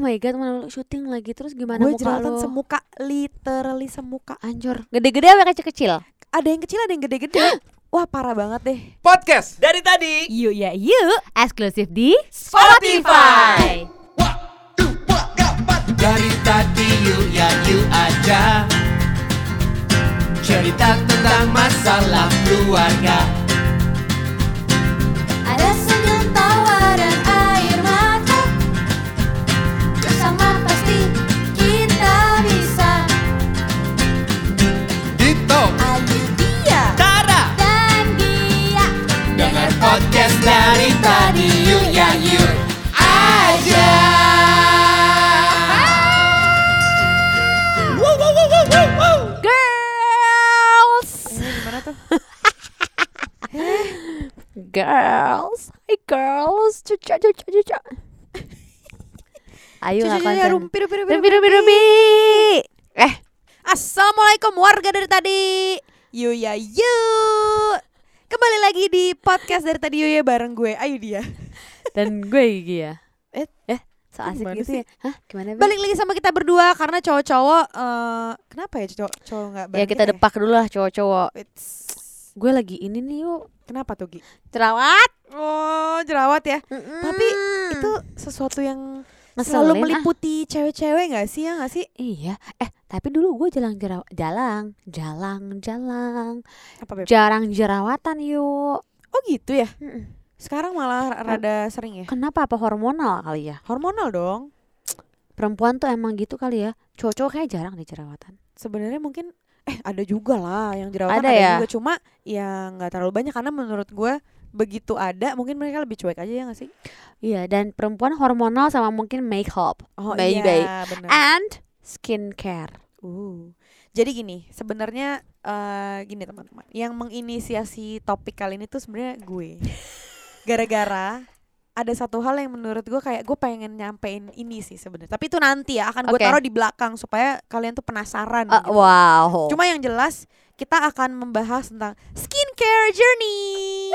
my god mana lu syuting lagi? Terus gimana gue muka jerawatan lu? semuka literally semuka. Anjur. Gede-gede apa kecil-kecil? ada yang kecil ada yang gede-gede. Wah parah banget deh. Podcast dari tadi. Yuk ya yuk. Eksklusif di Spotify. Dari tadi yuk ya yuk aja. Cerita tentang masalah keluarga Cuca cuca cuca Ayo Cucu-cucunya ngakuin rumpi rumpi rumpi Rumpi rumpi rumpi. Eh. Assalamualaikum warga dari tadi. Yuk ya yuk Kembali lagi di podcast dari tadi yuk ya bareng gue. Ayo dia. Dan gue Gigi ya. Eh, Eh So asik gimana gitu sih? ya? Hah? Gimana? Balik lagi sama kita berdua Karena cowok-cowok eh, Kenapa ya cowok cowok gak Ya kita depak dulu lah cowok-cowok. It's- Gue lagi ini nih yuk Kenapa tuh Gi? Jerawat Oh jerawat ya Tapi Hmm. itu sesuatu yang Ngeselin, Selalu ah. meliputi cewek-cewek gak sih ya gak sih? Iya Eh tapi dulu gue jalan jerawat Jalang Jalang Jalang Apa Beb? Jarang jerawatan yuk Oh gitu ya? Mm-mm. Sekarang malah rada sering ya? Kenapa apa hormonal kali ya Hormonal dong Perempuan tuh emang gitu kali ya Cowok-cowok kayak jarang deh jerawatan sebenarnya mungkin eh ada juga lah yang jerawatan Ada ada, ya? juga cuma ya nggak terlalu banyak karena menurut gue begitu ada mungkin mereka lebih cuek aja ya gak sih? Iya dan perempuan hormonal sama mungkin makeup Oh Baby. iya benar. And skincare Uh. Jadi gini, sebenarnya eh gini teman-teman, yang menginisiasi topik kali ini tuh sebenarnya gue. Gara-gara ada satu hal yang menurut gue kayak gue pengen nyampein ini sih sebenarnya. Tapi itu nanti ya akan gue Oke. taruh di belakang supaya kalian tuh penasaran. Ah, gitu. Wow Cuma yang jelas kita akan membahas tentang skincare journey.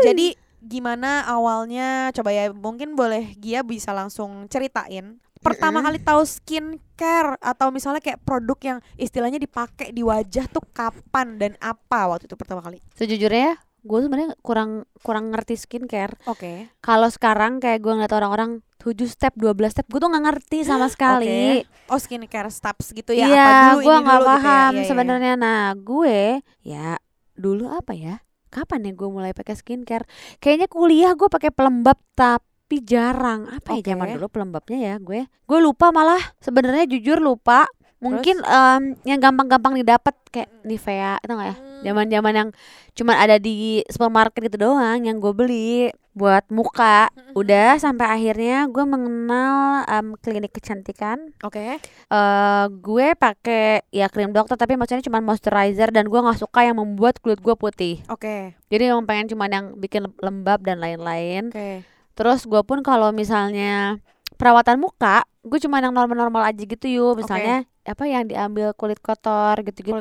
Jadi gimana awalnya? Coba ya mungkin boleh Gia bisa langsung ceritain. Pertama Mm-mm. kali tahu skincare atau misalnya kayak produk yang istilahnya dipakai di wajah tuh kapan dan apa waktu itu pertama kali? Sejujurnya gue sebenarnya kurang kurang ngerti skincare Oke. Kalau sekarang kayak gue ngeliat orang-orang 7 step, 12 step Gue tuh gak ngerti sama sekali Oh skincare steps gitu ya? Iya, apa dulu gue nggak dulu gitu ya? paham Iya, iya, iya. sebenarnya. Nah, gue ya dulu apa ya? Kapan ya gue mulai pakai skincare? Kayaknya kuliah gue pakai pelembab tapi jarang. Apa Oke. ya zaman dulu pelembabnya ya gue? Gue lupa malah. Sebenarnya jujur lupa. Mungkin em, yang gampang-gampang didapat kayak Nivea itu nggak ya? Hmm. Zaman-zaman yang cuman ada di supermarket gitu doang yang gue beli buat muka. Udah sampai akhirnya gue mengenal em, klinik kecantikan Oke. eh gue pakai ya krim dokter tapi maksudnya cuma moisturizer dan gue nggak suka yang membuat kulit gue putih Oke. jadi emang pengen cuma yang bikin lembab dan lain-lain Oke. terus gue pun kalau misalnya perawatan muka gue cuma yang normal-normal aja gitu yuk misalnya apa yang diambil kulit kotor gitu-gitu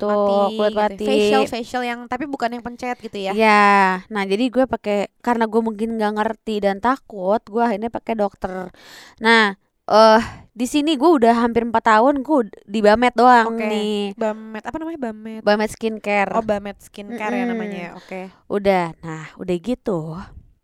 kulit mati, gitu. facial facial yang tapi bukan yang pencet gitu ya Ya, nah jadi gue pakai karena gue mungkin nggak ngerti dan takut, gue akhirnya pakai dokter. Nah, eh di sini gue udah hampir empat tahun gue di Bamet doang Oke. nih, bamet apa namanya bamet Bamet skincare. oh bamet skincare ya Mm-mm. namanya ya oke Udah, nah udah gitu,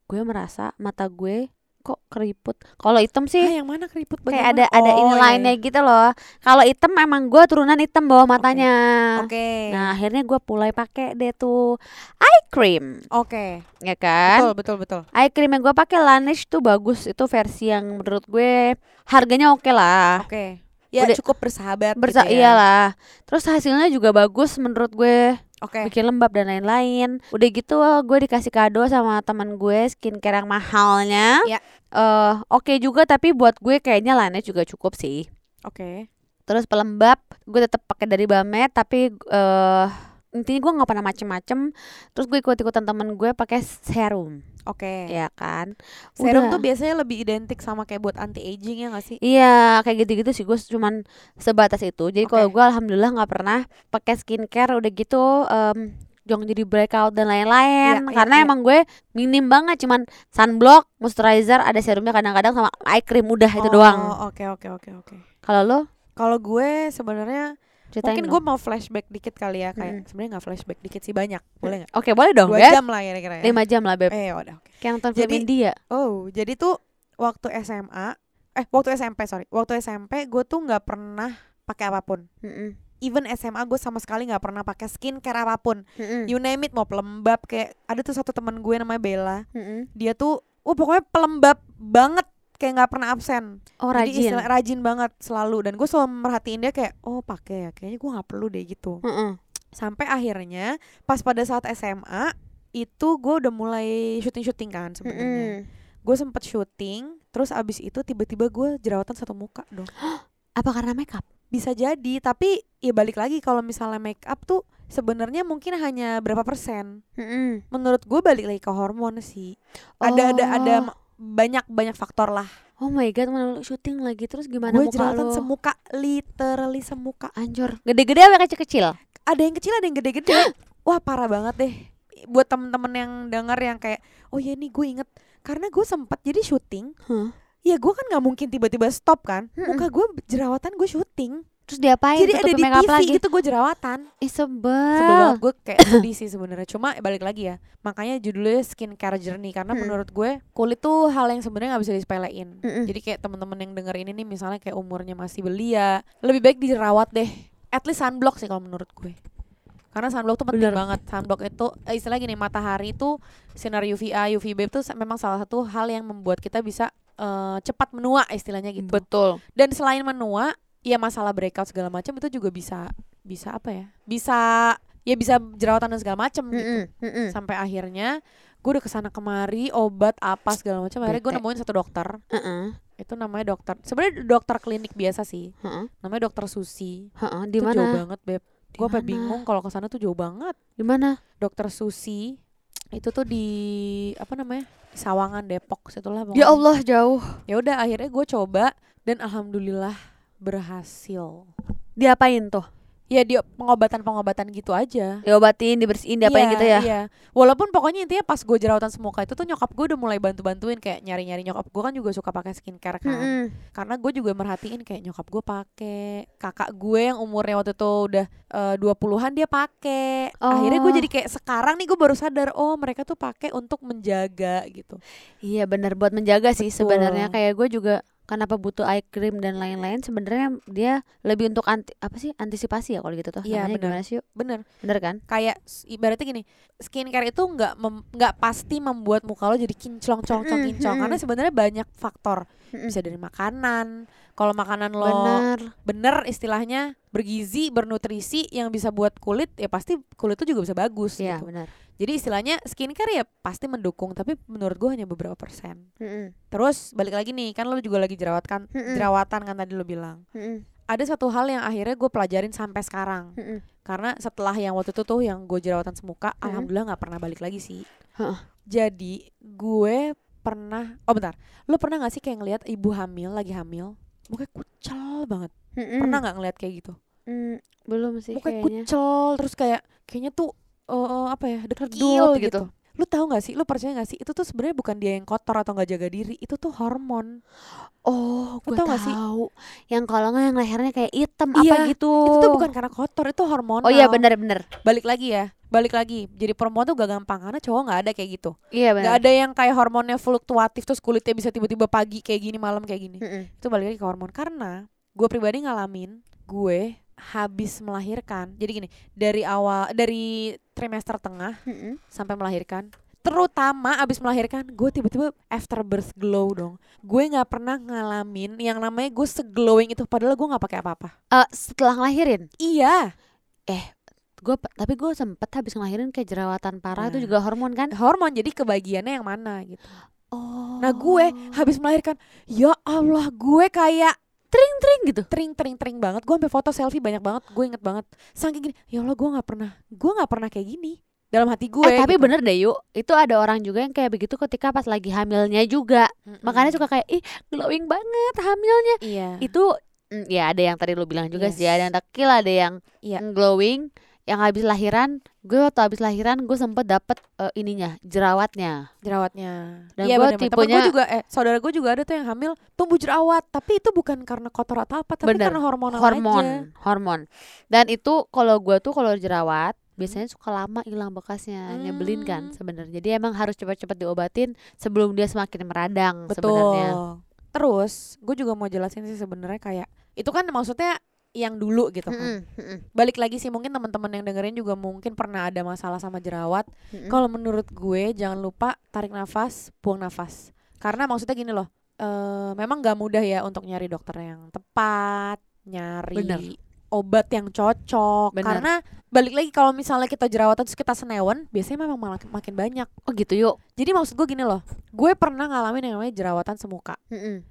gue merasa mata gue kok keriput. Kalau hitam ah, sih yang mana keriput kayak bagian ada ada ini Oh, lainnya iya. gitu loh. Kalau hitam emang gue turunan hitam bawah matanya. oke Nah akhirnya gue mulai pakai deh tuh eye cream, oke ya kan? betul betul betul Eye cream yang gue pakai Laneige tuh bagus itu versi yang menurut gue harganya oke lah oke ya Udah- cukup bersahabat bersa gitu ya. iyalah terus hasilnya juga bagus menurut gue oke. Bikin lembab dan lain-lain. Udah gitu gue dikasih kado sama teman gue skincare yang mahalnya. Ya. eh oke juga tapi buat gue kayaknya Laneige juga cukup sih. Oke. Terus pelembab gue tetap pakai dari Bamet tapi eh intinya gue nggak pernah macem-macem terus gue ikut-ikutan temen gue pakai serum oke ya kan serum Udah. tuh biasanya lebih identik sama kayak buat anti aging ya gak sih Iya kayak gitu-gitu sih gue cuman sebatas itu. Jadi kalau Oke. gue alhamdulillah nggak pernah pakai skincare udah gitu em, jangan jadi breakout dan lain-lain iya, karena iya. emang gue minim banget cuman sunblock, moisturizer, ada serumnya kadang-kadang sama eye cream udah itu Oh, doang. Oke oke oke oke. Kalau lo Kalau gue sebenarnya ceritain mungkin gue mau flashback dikit kali ya kayak Mm-mm. sebenarnya nggak flashback dikit sih banyak boleh nggak? Oke, boleh dong, Dua jam lah kira-kira ya. Lima jam lah, Beb. Eh udah oke. Kayak nonton film Jadi- India. Oh jadi tuh waktu SMA eh waktu SMP sorry waktu SMP gue tuh nggak pernah pakai apa pun. Mm-mm. Even SMA gue sama sekali nggak pernah pakai skincare apa pun. Mm-mm. You name it mau pelembab kayak ada tuh satu teman gue namanya Bella. Mm-mm. Dia tuh oh pokoknya pelembab banget kayak nggak pernah absen. Oh, Jadi rajin. istilah rajin banget selalu dan gue selalu merhatiin dia kayak oh pakai ya kayaknya gue nggak perlu deh gitu. Mm-mm. Sampai akhirnya pas pada saat SMA itu gue udah mulai syuting-syuting kan sebenarnya. Mm-mm. Gue sempet syuting terus abis itu tiba-tiba gue jerawatan satu muka dong. Apa karena makeup? Bisa jadi tapi ya balik lagi kalau misalnya make up tuh sebenarnya mungkin hanya berapa persen. Mm-mm. Menurut gue balik lagi ke hormon sih. Ada ada ada Oh. Banyak banyak faktor lah. Oh my god, mana lu syuting lagi terus gimana Gue muka jerawatan lu? semuka, literally semuka. Anjur. Gede-gede apa kecil-kecil? Ada yang kecil, ada yang gede-gede. Wah parah banget deh. Buat temen-temen yang denger yang kayak, oh ya nih gue inget, karena gue sempat jadi syuting. Huh? Ya gue kan nggak mungkin tiba-tiba stop kan. Muka gue jerawatan gue syuting. Terus diapain? jadi ada di TV lagi? gitu gue jerawatan. Ih sebel. Sebel banget gue kayak sedih sih sebenarnya. Cuma balik lagi ya. Makanya judulnya skincare journey karena Mm-mm. menurut gue kulit tuh hal yang sebenarnya nggak bisa disepelein. Mm-mm. Jadi kayak temen-temen yang denger ini nih misalnya kayak umurnya masih belia, lebih baik dirawat deh. At least sunblock sih kalau menurut gue. Karena sunblock tuh penting Bener. banget. Sunblock itu eh, istilahnya gini, matahari itu sinar UVA, UVB itu memang salah satu hal yang membuat kita bisa eh, cepat menua istilahnya gitu. Betul. Dan selain menua, ya masalah breakout segala macam itu juga bisa bisa apa ya? Bisa ya bisa jerawatan dan segala macam gitu. Mm-mm, mm-mm. Sampai akhirnya gue udah ke sana kemari obat apa segala macam akhirnya gue nemuin satu dokter Heeh, itu namanya dokter sebenarnya dokter klinik biasa sih heeh, namanya dokter Susi heeh. Di itu jauh mana? banget beb gue mana? bingung kalau ke sana tuh jauh banget Di mana? dokter Susi itu tuh di apa namanya di Sawangan Depok situlah Ya Allah jauh. ya udah akhirnya gue coba dan alhamdulillah berhasil Diapain tuh? ya dia pengobatan pengobatan gitu aja Diobatin, dibersihin, diapain Iya, gitu ya? Iya. Walaupun pokoknya intinya pas gue jerawatan semuka itu tuh nyokap gue udah mulai bantu-bantuin kayak nyari-nyari nyokap gue kan juga suka pakai skincare kan. Mm-mm. Karena gue juga merhatiin kayak nyokap gue pakai, kakak gue yang umurnya waktu itu udah eh, 20-an dia pakai. Akhirnya gue Oh. jadi kayak sekarang nih gue baru sadar oh mereka tuh pakai untuk menjaga gitu. Iya benar buat menjaga sih sebenarnya kayak gue juga kenapa butuh eye cream dan lain-lain sebenarnya dia lebih untuk anti apa sih antisipasi ya kalau gitu tuh Iya, namanya benar. gimana sih yuk Bener. bener kan Kayak ibaratnya gini, skincare itu nggak nggak pasti membuat muka lo jadi kinclong cong cong kinclong karena sebenarnya banyak faktor. Bisa dari makanan. Kalau makanan lo bener bener istilahnya bergizi bernutrisi yang bisa buat kulit ya pasti kulit tuh juga bisa bagus Iya gitu benar jadi istilahnya skincare ya pasti mendukung tapi menurut gue hanya beberapa persen Mm-mm. terus balik lagi nih kan lo juga lagi jerawat kan Mm-mm. jerawatan kan tadi lo bilang Mm-mm. ada satu hal yang akhirnya gue pelajarin sampai sekarang Mm-mm. karena setelah yang waktu itu tuh yang gue jerawatan semuka Mm-mm. alhamdulillah nggak pernah balik lagi sih Heeh. jadi gue pernah oh bentar lo pernah gak sih kayak ngelihat ibu hamil lagi hamil mukanya kucel banget Mm-mm. pernah nggak ngeliat kayak gitu Mm, belum sih mukanya kayaknya kucel terus kayak kayaknya tuh eh, apa ya Redup gitu. gitu. Lu tahu nggak sih? Lu percaya nggak sih? Itu tuh sebenarnya bukan dia yang kotor atau nggak jaga diri, itu tuh hormon. oh gue tau gak sih? tahu yang kalau nggak yang lehernya kayak hitam Iya, apa gitu Itu tuh bukan karena kotor, itu hormonal. oh iya benar-benar Balik lagi ya, balik lagi. Jadi perempuan tuh gak gampang karena cowok nggak ada kayak gitu. iya Gak benar ada yang kayak hormonnya fluktuatif terus kulitnya bisa tiba-tiba pagi kayak gini, malam kayak gini. Mm-mm. Itu balik lagi ke hormon karena gue pribadi ngalamin gue habis melahirkan. Jadi gini, dari awal dari trimester tengah Mm-mm. sampai melahirkan terutama abis melahirkan gue tiba-tiba after birth glow dong gue nggak pernah ngalamin yang namanya gue seglowing itu padahal gue nggak pakai apa-apa Eh, setelah ngelahirin iya gue tapi gue sempet habis ngelahirin kayak jerawatan parah itu Nah. juga hormon kan hormon jadi kebagiannya yang mana gitu oh nah gue habis melahirkan ya Allah gue kayak tring gitu. Tring tring tring banget. Gue sampai foto selfie banyak banget. Gue inget banget. Saking gini ya Allah gue nggak pernah gue nggak pernah kayak gini. Dalam hati gue eh tapi gitu. bener deh yuk. Itu ada orang juga yang kayak begitu ketika pas lagi hamilnya juga. Mm-mm. makanya suka kayak ih glowing banget hamilnya. Iya. Itu mm, ya ada yang tadi lu bilang juga sih. Yes. ada yang tekil ada yang Iya. glowing yang habis lahiran gue waktu habis lahiran gue sempet dapet eh, ininya jerawatnya jerawatnya. Dan iya Temen tipenya- gue juga eh saudara gue juga ada tuh yang hamil tumbuh jerawat, tapi itu bukan karena kotor atau apa, tapi Bener. karena hormonal hormon aja. hormon dan itu kalau gue tuh kalau jerawat biasanya suka lama hilang bekasnya nyebelin kan Hmm. sebenarnya jadi emang harus cepat-cepat diobatin sebelum dia semakin meradang Betul. sebenarnya Terus gue juga mau jelasin sih sebenarnya kayak itu kan maksudnya yang dulu gitu kan. Mm-mm, mm-mm, Balik lagi sih mungkin teman-teman yang dengerin juga mungkin pernah ada masalah sama jerawat. mm-mm. Kalau menurut gue jangan lupa tarik nafas, buang nafas. Karena maksudnya gini loh, eh memang gak mudah ya untuk nyari dokter yang tepat, nyari Bener. obat yang cocok. Bener. Karena balik lagi kalau misalnya kita jerawatan terus kita senewan, biasanya memang malah makin banyak. oh gitu yuk Jadi maksud gue gini loh, gue pernah ngalamin yang namanya jerawatan semuka. Mm-mm.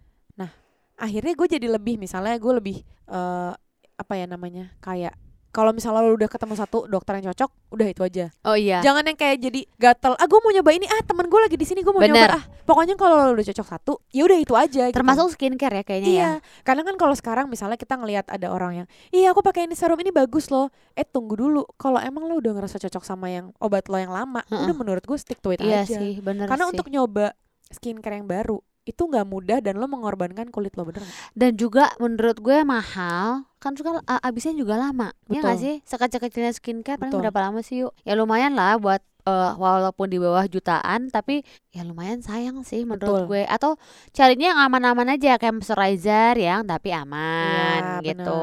Akhirnya gue jadi lebih, misalnya gue lebih eh apa ya namanya, kayak kalau misalnya lo udah ketemu satu dokter yang cocok, udah itu aja. oh iya Jangan yang kayak jadi gatel. Ah, gue mau nyoba ini. Ah, temen gue lagi di sini. Gue mau Bener. nyoba. Ah, pokoknya kalau lo udah cocok satu, ya udah itu aja. gitu. termasuk skincare ya kayaknya Iya, ya karena kan kalau sekarang misalnya kita ngelihat ada orang yang, iya aku pakai ini serum ini bagus loh. Eh tunggu dulu, kalau emang lo udah ngerasa cocok sama yang obat lo yang lama, udah menurut gue stick to it iya aja. sih bener Karena sih untuk nyoba skincare yang baru itu nggak mudah dan lo mengorbankan kulit lo bener dan juga menurut gue mahal kan juga a- abisnya juga lama ya Betul. sih sekecil-kecilnya skincare paling Betul. berapa lama sih yuk ya lumayan lah buat eh, walaupun di bawah jutaan tapi ya lumayan sayang sih menurut Betul. gue atau carinya yang aman-aman aja kayak moisturizer yang tapi aman Iya, gitu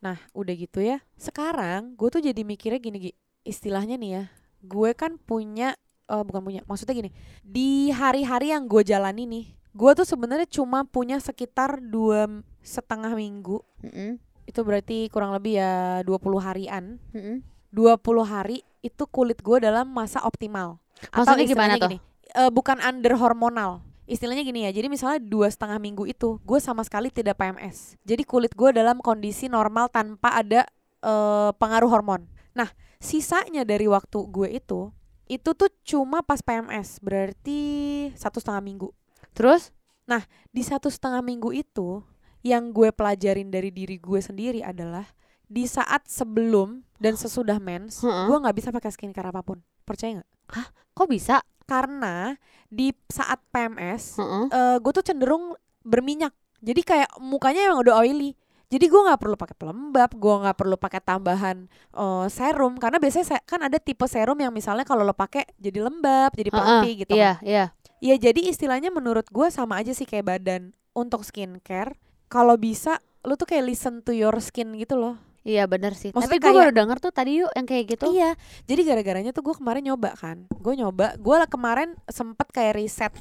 Nah udah gitu ya, sekarang gue tuh jadi mikirnya gini Gi, istilahnya nih ya, gue kan punya eh, bukan punya, maksudnya gini, di hari-hari yang gue jalani nih, gue tuh sebenarnya cuma punya sekitar dua setengah minggu, Mm-mm, itu berarti kurang lebih ya 20 harian, mm-mm. 20 hari itu kulit gue dalam masa optimal. Maksudnya gimana istilahnya tuh? gini, eh, bukan under hormonal. Istilahnya gini ya, jadi misalnya dua setengah minggu itu gue sama sekali tidak PMS. Jadi kulit gue dalam kondisi normal tanpa ada eh, pengaruh hormon. Nah, sisanya dari waktu gue itu, itu tuh cuma pas PMS, berarti satu setengah minggu. Terus Di satu setengah minggu itu, yang gue pelajarin dari diri gue sendiri adalah di saat sebelum dan sesudah mens, Heeh. gue nggak bisa pakai skincare apa pun. Percaya nggak? kok bisa karena di saat PMS Heeh. eh gue tuh cenderung berminyak jadi kayak mukanya emang udah oily jadi gue nggak perlu pakai pelembab gue nggak perlu pakai tambahan eh, serum karena biasanya kan ada tipe serum yang misalnya kalau lo pakai jadi lembab jadi Heeh, pelanti gitu iya kan. iya ya jadi istilahnya menurut gue sama aja sih kayak badan untuk skincare kalau bisa lo tuh kayak listen to your skin gitu loh iya bener sih tapi Maksudnya gue kayak- baru denger tuh tadi yuk yang kayak gitu Iya, jadi gara-garanya tuh gue kemarin nyoba kan, gue nyoba, gue kemarin sempet kayak riset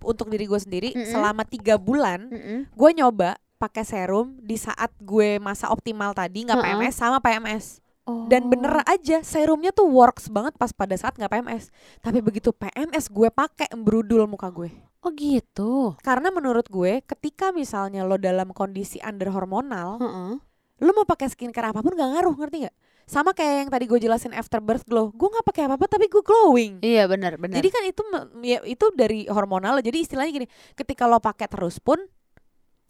untuk diri gue sendiri Mm-mm. selama tiga bulan, Mm-mm. gue nyoba pakai serum di saat gue masa optimal tadi nggak. PMS sama PMS Oh. dan bener aja serumnya tuh works banget pas pada saat nggak PMS, tapi begitu PMS gue pakai embrudul muka gue. oh gitu Karena menurut gue ketika misalnya lo dalam kondisi under hormonal, Heeh. lo mau pakai skincare apa pun gak ngaruh ngerti nggak? Sama kayak yang tadi gue jelasin after birth glow, gue nggak pakai apa-apa tapi gue glowing. iya bener bener Jadi kan itu ya, itu dari hormonal. Jadi istilahnya gini, ketika lo pakai terus pun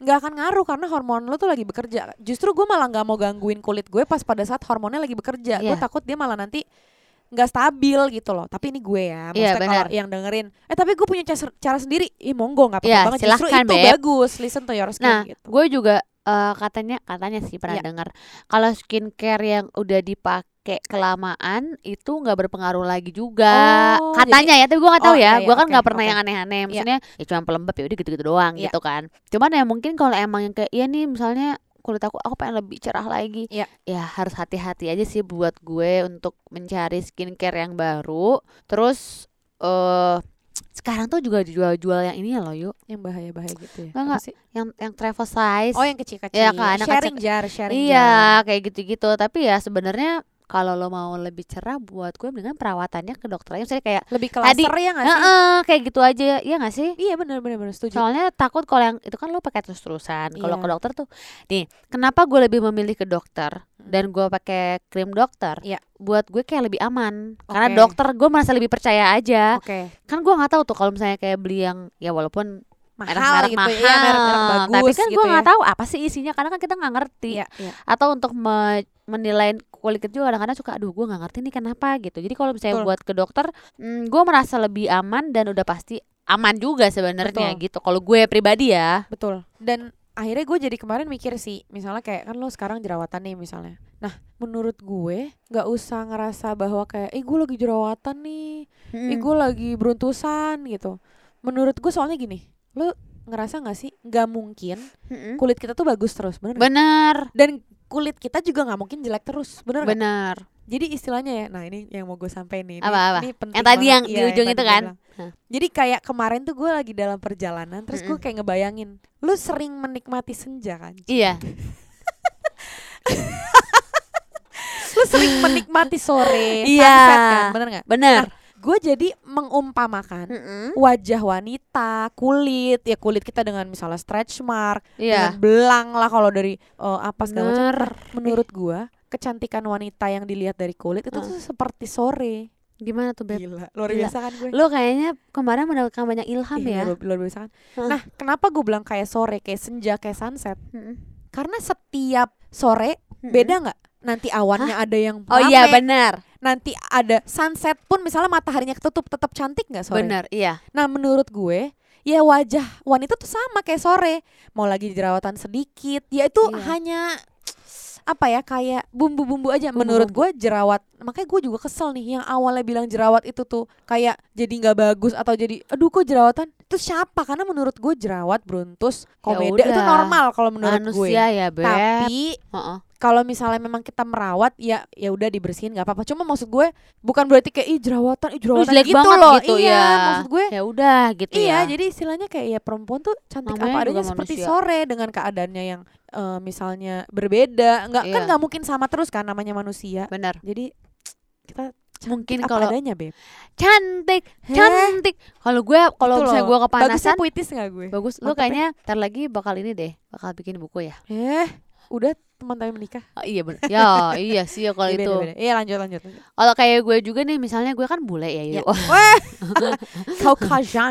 nggak akan ngaruh karena hormon lo tuh lagi bekerja. Justru gue malah nggak mau gangguin kulit gue pas pada saat hormonnya lagi bekerja. Gue Iya. takut dia malah nanti nggak stabil gitu loh. Tapi ini gue ya, Iya, maksudnya kalau benar. yang dengerin, eh tapi gue punya cara, cara sendiri. Ih monggo nggak apa-apa Iya, banget. Justru itu Beb. bagus. Listen to your skin Nah, gitu. gue juga eh, katanya katanya sih pernah Iya. dengar kalau skincare yang udah dipakai kelamaan itu nggak berpengaruh lagi juga. Oh, katanya ya, tapi gue nggak tahu Oh, ya. iya, iya, gue kan nggak pernah oke. yang aneh-aneh. Maksudnya ya cuma pelembab ya udah gitu-gitu doang Iya. gitu kan. Cuman ya mungkin kalau emang yang kayak iya nih misalnya kulit aku aku pengen lebih cerah lagi. Iya. Ya harus hati-hati aja sih buat gue untuk mencari skincare yang baru. Terus eh sekarang tuh juga dijual-jual yang ini ya loh yuk Yang bahaya-bahaya gitu ya. Nggak, nggak. sih? yang yang travel size Oh yang kecil-kecil. Iya, kan, anak sharing kecil- jar, sharing jar. Iya, kayak gitu-gitu. Tapi ya sebenarnya kalau lo mau lebih cerah buat gue mendingan perawatannya ke dokter aja. Misalnya kayak Lebih ke Tadi- laser ya nggak sih? Heeh, kayak gitu aja ya nggak sih? Iya benar benar benar setuju. Soalnya takut kalau yang itu kan lo pakai terus-terusan. Kalau Iya. ke dokter tuh, nih, kenapa gue lebih memilih ke dokter dan gue pakai krim dokter? Iya. Buat gue kayak lebih aman. Karena Oke. dokter gue merasa lebih percaya aja. Oke. Kan gue nggak tahu tuh kalau misalnya kayak beli yang ya walaupun mahal merek-merek gitu mahal. ya, merek-merek bagus Tapi kan gitu gue ya. nggak tahu apa sih isinya karena kan kita nggak ngerti. Iya, iya. Atau untuk me- menilai kulit juga kadang-kadang suka aduh gue nggak ngerti nih kenapa gitu. Jadi kalau misalnya Betul. buat ke dokter, mm, gue merasa lebih aman dan udah pasti aman juga sebenarnya gitu. Kalau gue pribadi ya. Betul. Dan akhirnya gue jadi kemarin mikir sih, misalnya kayak kan lo sekarang jerawatan nih misalnya. Nah, menurut gue nggak usah ngerasa bahwa kayak, eh gue lagi jerawatan nih, eh Mm. gue lagi beruntusan gitu. Menurut gue soalnya gini, lo ngerasa nggak sih nggak mungkin kulit kita tuh bagus terus, bener? Bener, Dan kulit kita juga nggak mungkin jelek terus, bener bener. Jadi istilahnya ya, nah ini yang mau gue sampein nih. ini- Apa, apa? Ini penting Yang tadi banget. yang di Iya, ujung tadi itu kan? Jadi kayak kemarin tuh gue lagi dalam perjalanan, terus gue kayak ngebayangin, lu sering menikmati senja kan? Iya, Lu sering menikmati sore, Iya. sunset kan, bener nggak? bener. Gue jadi mengumpamakan Mm-mm. wajah wanita, kulit, ya kulit kita dengan misalnya stretch mark, dengan Iya. belang lah kalau dari eh, apa segala macam. Menurut gue, kecantikan wanita yang dilihat dari kulit itu Heeh. tuh seperti sore. Gimana tuh beb? Gila, luar Gila. biasa kan gue. Lu kayaknya kemarin mendapatkan banyak ilham Iya, ya. luar, luar biasa kan. Heeh. Nah, kenapa gue bilang kayak sore, kayak senja, kayak sunset? Mm-mm. Karena setiap sore Mm-mm. beda nggak? Nanti awannya ada yang Oh iya rame, benar, nanti ada sunset pun misalnya mataharinya ketutup tetap cantik nggak sore? benar, iya. Nah menurut gue ya wajah wanita tuh sama kayak sore mau lagi jerawatan sedikit ya itu Iya. hanya apa ya kayak bumbu-bumbu aja menurut gue jerawat makanya gue juga kesel nih yang awalnya bilang jerawat itu tuh kayak jadi nggak bagus atau jadi aduh kok jerawatan itu siapa karena menurut gue jerawat beruntus komeda itu udah. normal kalau menurut gue Manusia ya beb. tapi Heeh. Kalau misalnya memang kita merawat ya ya udah dibersihin nggak apa-apa cuma maksud gue bukan berarti kayak ih jerawatan ih Lu jerawatan jelek gitu banget loh gitu iya ya. maksud gue Ya udah gitu iya ya. jadi istilahnya kayak ya perempuan tuh cantik Namanya apa adanya seperti manusia. sore dengan keadaannya yang eh, misalnya berbeda nggak kan Iya. nggak mungkin sama terus kan namanya manusia Benar. jadi kita Mungkin kalau adanya beb cantik, Heh, cantik. Kalau gue kalau gitu misalnya gue bagusnya kepanasan puitis nggak gue bagus. Lu Mantep ya. kayaknya ntar lagi bakal ini deh, bakal bikin buku ya. eh udah teman tapi menikah Oh, iya benar. ya, iya sih ya kalau Iya, itu. beda, beda. iya lanjut lanjut. Kalau kayak gue juga nih misalnya gue kan bule ya, Ya. yuk.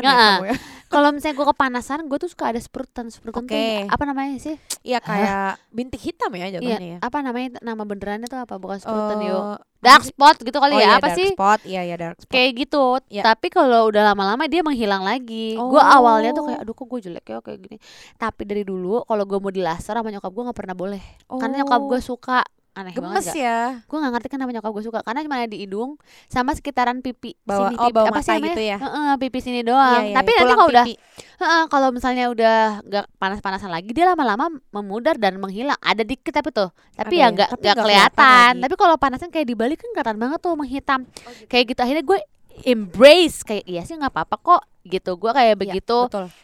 Ya Nggak, kamu ya Kalau misalnya gue kepanasan, gue tuh suka ada sprutan, sprutan tuh Oke. apa namanya sih? Iya kayak bintik hitam ya jatuhnya Iya, ya apa namanya nama benerannya tuh apa? Bukan sprutan Eh, yuk. apa Dark spot gitu kali oh, ya, iya, apa dark sih? spot iya iya dark spot Kayak gitu. Iya. Tapi kalau udah lama-lama dia menghilang lagi. Gue Oh. awalnya tuh kayak aduh kok gue jelek ya kayak gini. Tapi dari dulu kalau gue mau di laser sama nyokap gue nggak pernah boleh. Karena nyokap gue suka aneh gemes banget gak? ya. Gue gak ngerti kenapa nyokap gue suka. Karena cuma ada di hidung Sama sekitaran pipi Bawah- sini oh, pipi. bawah Apa sih gitu ya? Heeh, pipi sini doang. Iya, iya, Tapi iya. nanti kalau udah heeh, Kalau misalnya udah gak panas-panasan lagi Dia lama-lama memudar dan menghilang. Ada dikit tapi tuh. Tapi Ada ya ya, gak, tapi gak nggak kelihatan lagi. Tapi kalau panasan kayak dibalik kan kelihatan banget tuh menghitam. Kayak gitu. Akhirnya gue embrace. Kayak iya sih gak apa-apa kok. Gitu. Gue kayak Iya, begitu.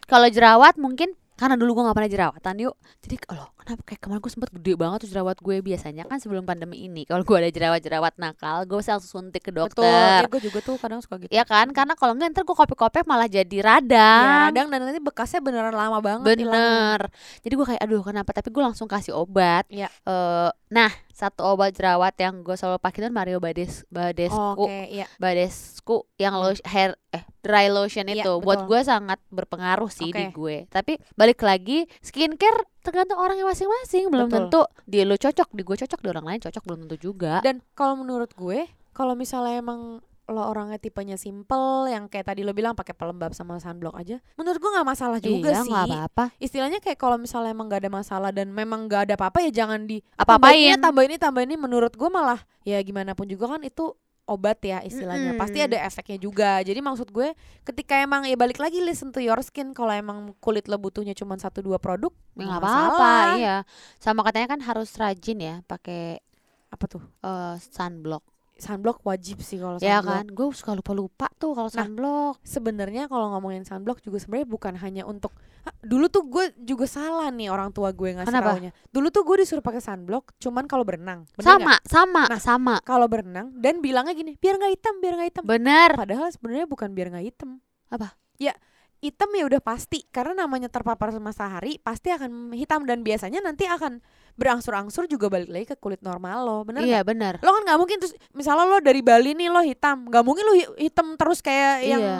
kalau jerawat mungkin karena dulu gue gak pernah jerawatan yuk. Jadi kalau kenapa kayak kemarin gue sempet gede banget tuh jerawat gue? Biasanya kan sebelum pandemi ini kalau gue ada jerawat-jerawat nakal gue bisa langsung suntik ke betul dokter ya gue juga tuh kadang suka gitu. Ya kan? Karena kalau enggak ntar gue kopek-kopek malah jadi ya radang radang dan nanti bekasnya beneran lama banget bener. Jadi gue kayak aduh kenapa? Tapi gue langsung kasih obat. Iya. Eh, nah satu obat jerawat yang gue selalu pakai itu Mario Bades Badescu oke iya Badescu yang lo hair eh dry lotion Iya, itu buat betul. gue sangat berpengaruh sih di Oke. gue. Tapi balik lagi skincare tergantung orangnya masing-masing. Belum Betul. tentu di lo cocok, di gue cocok, di orang lain cocok belum tentu juga. dan kalau menurut gue kalau misalnya emang lo orangnya tipenya simple yang kayak tadi lo bilang pakai pelembab sama sunblock aja menurut gue nggak masalah juga iya sih nggak apa-apa. istilahnya kayak kalau misalnya emang nggak ada masalah dan memang nggak ada apa-apa ya jangan di Apa-apain. tambah ini tambah ini menurut gue malah ya gimana pun juga kan itu obat ya istilahnya Mm-mm. pasti ada efeknya juga jadi maksud gue ketika emang ya balik lagi listen to your skin kalau emang kulit lo butuhnya cuma satu dua produk nggak apa-apa, iya. Sama katanya kan harus rajin ya pakai apa tuh eh, sunblock. Sunblock wajib sih kalau Ya sunblock. kan, gue suka lupa-lupa tuh kalau Nah, sunblock. sebenarnya kalau ngomongin sunblock juga sebenarnya bukan hanya untuk Ah, dulu tuh gue juga salah nih orang tua gue ngasih Kenapa? taunya dulu tuh gue disuruh pakai sunblock cuman kalau berenang Bener Sama, nggak? sama, Nah, sama. kalau berenang dan bilangnya gini biar nggak hitam biar nggak hitam Bener. padahal sebenarnya bukan biar nggak hitam Apa? ya hitam ya udah pasti karena namanya terpapar matahari pasti akan hitam dan biasanya nanti akan berangsur-angsur juga balik lagi ke kulit normal lo bener Iya bener. lo kan nggak mungkin terus misalnya lo dari Bali nih lo hitam nggak mungkin lo hi- hitam terus kayak yang Iya.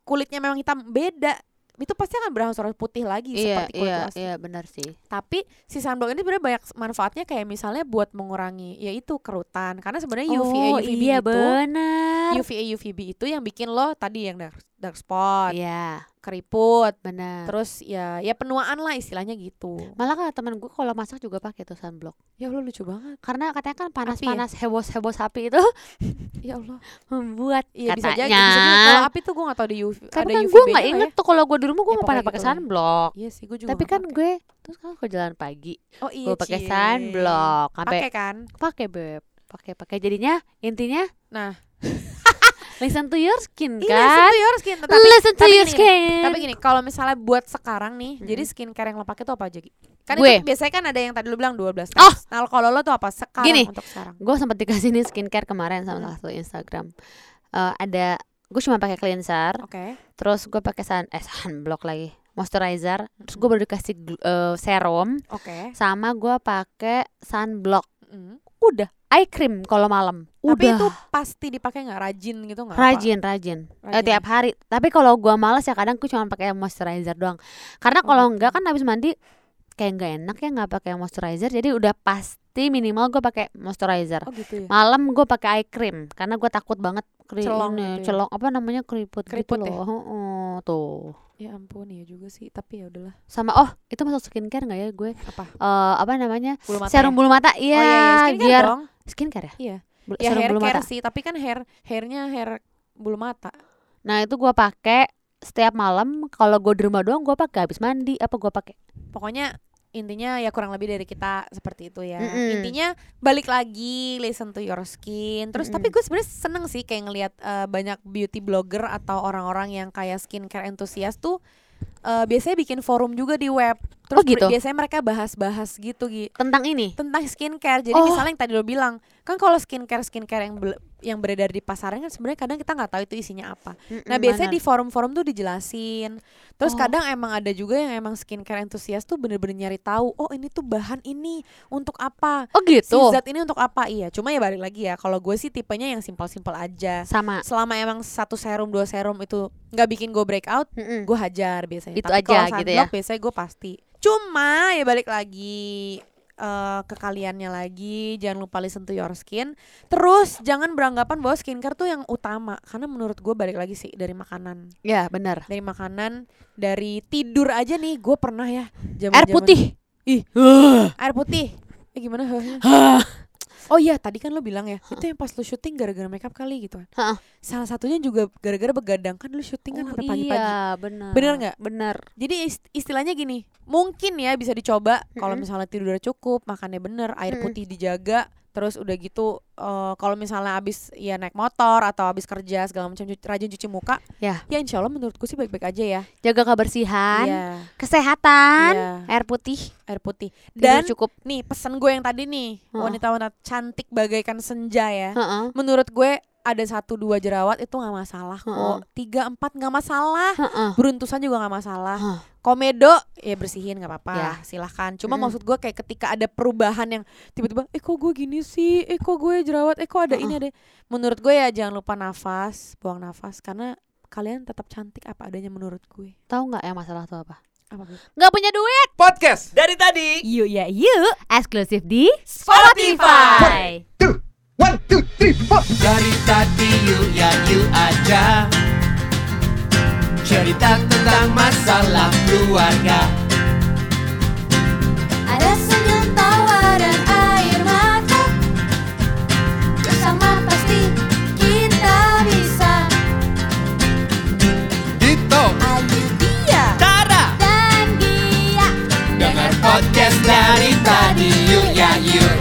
kulitnya memang hitam beda itu pasti akan berangsur putih lagi Iya, seperti kulit iya, asli. iya benar sih. Tapi si sunblock ini sebenarnya banyak manfaatnya kayak misalnya buat mengurangi yaitu kerutan karena sebenarnya UVA oh, UVB iya itu benar. UVA UVB itu yang bikin lo tadi yang dark, dark spot, Iya, keriput, benar. terus ya ya penuaan lah istilahnya gitu. Malah kan temen gue kalau masak juga pakai tuh sunblock. Ya Allah lucu banget. Karena katanya kan ya? panas-panas heboh-heboh sapi itu Ya Allah. membuat Iya bisa katanya. Bisa jadi. Kalau api tuh gue gak tau ada UV Tapi ada kan gue nggak inget tuh kalau gue di rumah gue Ya, nggak pernah pakai gitu sunblock. Iya sih gue juga. Tapi kan pakai. gue terus kan ke jalan pagi oh iya gue pakai sunblock Pakai kan? pakai beb pakai pakai jadinya intinya Nah. listen to your skin Iya, kan listen to your skin. Tapi, listen to tapi your gini, skin Tapi gini, kalau misalnya buat sekarang nih, Mm-mm. jadi skincare yang lo pakai tuh apa aja? Kan Gue. itu biasanya kan ada yang tadi lo bilang 12 Oh! tes. Nah, kalau lo tuh apa sekarang Gini. untuk sekarang? gue sempat dikasih nih skincare kemarin sama Hmm. salah satu Instagram Eh, ada gue cuma pakai cleanser Oke. terus gue pakai sun eh sunblock lagi moisturizer terus gue baru dikasih eh, serum Oke. sama gue pakai sunblock Mm. udah eye cream kalau malam Tapi udah itu pasti dipakai nggak rajin gitu nggak? rajin rajin Eh, Rajin. tiap hari tapi kalau gua males ya kadang gue cuma pakai moisturizer doang karena Oh, kalau gitu. enggak kan habis mandi kayak nggak enak ya nggak pakai moisturizer jadi udah pasti minimal gue pakai moisturizer Oh gitu ya. malam gue pakai eye cream karena gue takut banget keri Celong ini, gitu ya? celong apa namanya keriput, Keriput gitu ya? loh Heeh, tuh Ya ampun ya juga sih, tapi ya udahlah. sama oh itu masuk skincare nggak ya gue Apa? Eh, apa namanya Bulu mata. serum ya? bulu mata Oh iya iya, iya. skincare biar dong. skincare ya Iya. Ya hair bulu care mata sih, tapi kan hair hairnya hair bulu mata. nah itu gue pakai setiap malam kalau gue di rumah doang gue pakai habis mandi apa gue pakai Pokoknya intinya ya kurang lebih dari kita seperti itu ya. Mm-mm. Intinya balik lagi listen to your skin. Terus tapi Mm-mm. gue sebenarnya seneng sih kayak ngelihat eh, banyak beauty blogger atau orang-orang yang kayak skincare entusias tuh eh, biasanya bikin forum juga di web. Terus Oh, gitu? biasanya mereka bahas-bahas gitu Gi tentang ini tentang skincare. Jadi Oh. misalnya yang tadi lo bilang, kan kalau skincare skincare yang yang beredar di pasaran kan sebenarnya kadang kita nggak tahu itu isinya apa. Nah Mm-mm, biasanya benar. di forum-forum tuh dijelasin. Terus Oh. kadang emang ada juga yang emang skincare entusias tuh bener-bener nyari tahu. Oh ini tuh bahan ini untuk apa? oh Si gitu zat ini untuk apa? Iya. Cuma ya balik lagi ya. Kalau gue sih tipenya yang simpel-simpel aja. sama Selama emang satu serum dua serum itu nggak bikin gue breakout, Mm-mm. gue hajar biasanya. Itu Tapi aja kalau gitu ya? biasanya gue pasti. Cuma ya balik lagi eh, ke kaliannya lagi. Jangan lupa listen to your skin. Terus jangan beranggapan bahwa skincare tuh yang utama. Karena menurut gue balik lagi sih dari makanan. Ya benar. Dari makanan dari tidur aja nih. Gue pernah ya air zaman-zaman- putih. Ih air putih. Eh gimana? Oh iya tadi kan lo bilang ya itu yang pas lo syuting gara-gara makeup kali gitu kan? Salah satunya juga gara-gara begadang kan lo syuting kan Oh, sampai pagi-pagi. iya benar. Bener nggak? benar. Jadi ist- istilahnya gini mungkin ya bisa dicoba kalau misalnya tidurnya cukup makannya bener air putih dijaga terus udah gitu eh, kalau misalnya abis ya naik motor atau abis kerja segala macam rajin cuci muka Ya. ya insya Allah menurutku sih baik-baik aja ya. Jaga kebersihan Iya, kesehatan iya, air putih. Air putih. Dan dan cukup. nih pesan gue yang tadi nih wanita-wanita cantik bagaikan senja ya. Heeh. menurut gue ada satu dua jerawat itu nggak masalah kok. Tiga empat nggak masalah. Heeh. beruntusan juga nggak masalah. Komedo ya bersihin nggak apa-apa. Ya. silahkan. Cuma Mm. maksud gue kayak ketika ada perubahan yang tiba-tiba eh kok gue gini sih? Eh kok gue jerawat? Eh kok ada ini ada menurut gue ya jangan lupa nafas buang nafas. Karena kalian tetap cantik apa adanya menurut gue. Tahu nggak yang masalah tuh apa? Apa nggak punya duit. Podcast. Dari tadi. yuk ya yuk. Eksklusif di Spotify. One, two, three, four. Dari tadi yuk ya yuk aja. Cerita tentang masalah keluarga. Ada senyum tawa dan air mata. Bersama pasti kita bisa. Dito, Ayu dia Tara. dan dia. Dengar podcast dari tadi yuk ya yuk